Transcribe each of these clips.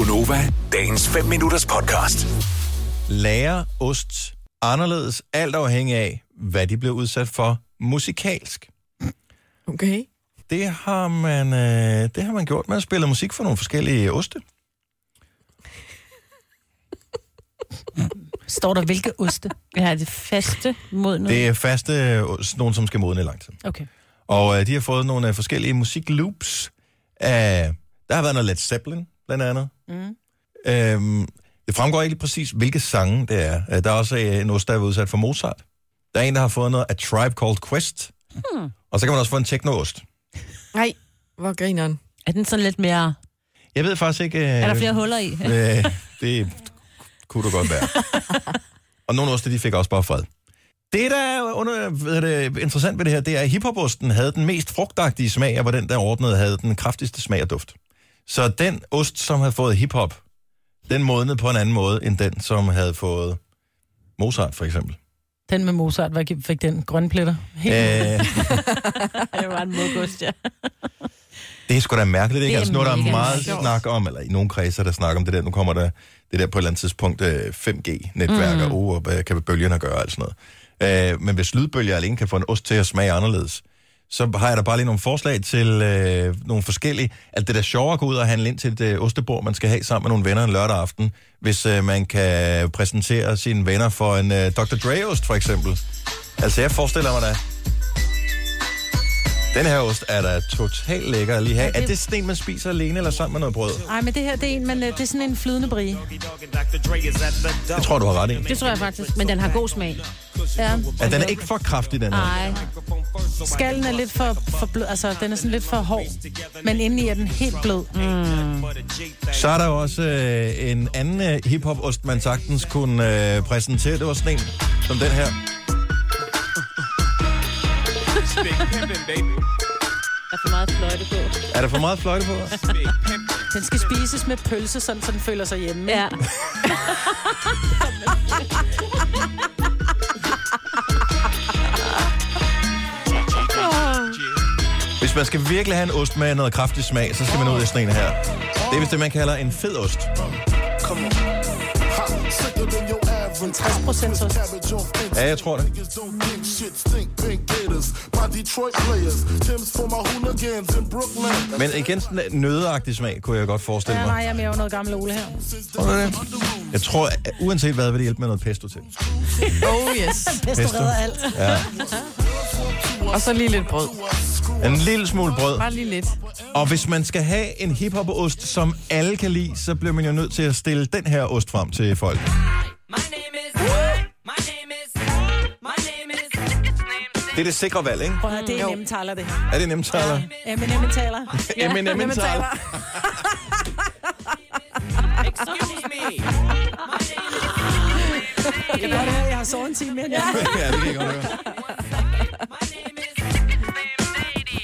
Gunova, dagens 5 minutters podcast. Lærer ost anderledes, alt afhængig af, hvad de bliver udsat for musikalsk. Okay. Det har man, øh, det har man gjort. Man har spillet musik for nogle forskellige oste. Står der hvilke oste? Ja, det faste mod noget. Det er faste øh, nogle, som skal modne i lang tid. Okay. Og øh, de har fået nogle øh, forskellige musikloops. Af, der har været noget Led Zeppelin, blandt andet. Mm. Øhm, det fremgår ikke lige præcis, hvilke sange det er. Øh, Der er også øh, en ost, der er udsat for Mozart. Der er en, der har fået noget af Tribe Called Quest. Hmm. Og så kan man også få en techno-ost. Nej, hvor grineren. Er den sådan lidt mere... Jeg ved faktisk ikke... Øh, Er der flere huller i? Øh, det kunne du godt være. og nogle oste, de fik også bare fred. Det, der er under, hvad er det, interessant ved det her, det er, at hiphoposten havde den mest frugtagtige smag, og var den, der ordnede, havde den kraftigste smag og duft. Så den ost, som havde fået hiphop, den modnede på en anden måde, end den, som havde fået Mozart, for eksempel. Den med Mozart, hvad fik den? Grønne pletter? Helt Øh, det var en mugost, ja. det er sgu da mærkeligt, ikke? Det er Altså, nu er der meget sjovt. snak om, eller i nogle kredser, der snakker om det der, nu kommer der det der på et eller andet tidspunkt øh, 5G-netværker, mm. oh, og hvad kan bølgerne gøre, og alt sådan noget. Øh, men hvis lydbølger alene kan få en ost til at smage anderledes, så har jeg da bare lige nogle forslag til øh, nogle forskellige. Alt det der sjovere at gå ud og handle ind til et øh, ostebord, man skal have sammen med nogle venner en lørdag aften, hvis øh, man kan præsentere sine venner for en øh, Dr. Dre-ost, for eksempel. Altså, jeg forestiller mig da, den her ost er da totalt lækker at lige have. Ja, det- Er det sådan en, man spiser alene eller sammen med noget brød? Nej, men det her, det er, en, men, øh, det er sådan en flydende brie. Det tror du har ret i. Det tror jeg faktisk, men den har god smag. Ja. Ja, den er ikke for kraftig, den her. Nej, Skallen er lidt for, for blød, altså den er sådan lidt for hård, men indeni er den helt blød. Mm. Så er der også øh, en anden øh, hiphop-ost, man sagtens kunne øh, præsentere. Det var sådan en som den her. der er for meget fløjte på. Er der for meget fløjte på? Den skal spises med pølse, sådan, så den føler sig hjemme. Ja. Hvis man skal virkelig have en ost med noget kraftig smag, så skal man ud i sådan en her. Det er vist det, man kalder en fed ost. 60 procent ost. Ja, jeg tror det. Men igen, sådan en nødeagtig smag, kunne jeg godt forestille Ja, mig. nej, jeg er mere noget gammel Ole her. Tror du det? Jeg tror, at uanset hvad, vil det hjælpe med noget pesto til. Oh yes. Pesto Pesto. redder alt. Ja. Og så lige lidt brød. En lille smule brød. Bare lige lidt. Og hvis man skal have en hiphop-ost, som alle kan lide, så bliver man jo nødt til at stille den her ost frem til folk. Det er det sikre valg, ikke? Prøv at høre, det er Jo. nemme taler, det her. Er det nemt taler? Eminem taler. Eminem taler. Jeg kan godt høre, at jeg har sovet en time mere. Ja. ja, det kan jeg godt høre.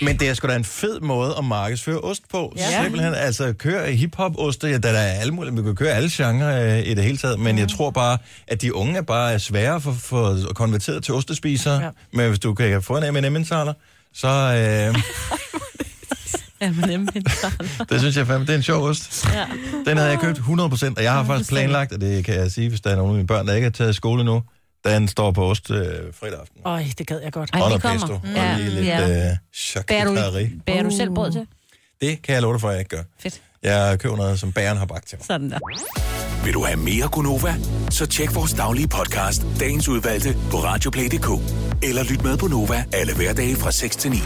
Men det er sgu da en fed måde at markedsføre ost på. Ja. Simpelthen, altså køre hiphop-oste, ja, der er alle mulige, vi kan køre alle genrer øh, i det hele taget, men jeg tror bare, at de unge er bare svære for, for konverteret til ostespisere. Ja. Men hvis du kan få en M&M taler så øh, nemlig. det synes jeg fandme, det er en sjov ost. Ja. Den havde jeg købt 100%, og jeg har faktisk planlagt, og det kan jeg sige, hvis der er nogen af mine børn, der ikke har taget skole nu, den står på ost øh, fredag aften. Øj, det gad jeg godt. Ej, Og det noget kommer. pesto, Ja, og lige lidt ja. øh, Bærer du, charcuterie. bærer du selv brød til? Det kan jeg love dig for, at jeg ikke gør. Fedt. Jeg køber noget, som bæren har bagt til mig. Sådan der. Vil du have mere Gunova? Så tjek vores daglige podcast, dagens udvalgte, på radioplay.dk. Eller lyt med på Nova alle hverdage fra 6 til 9.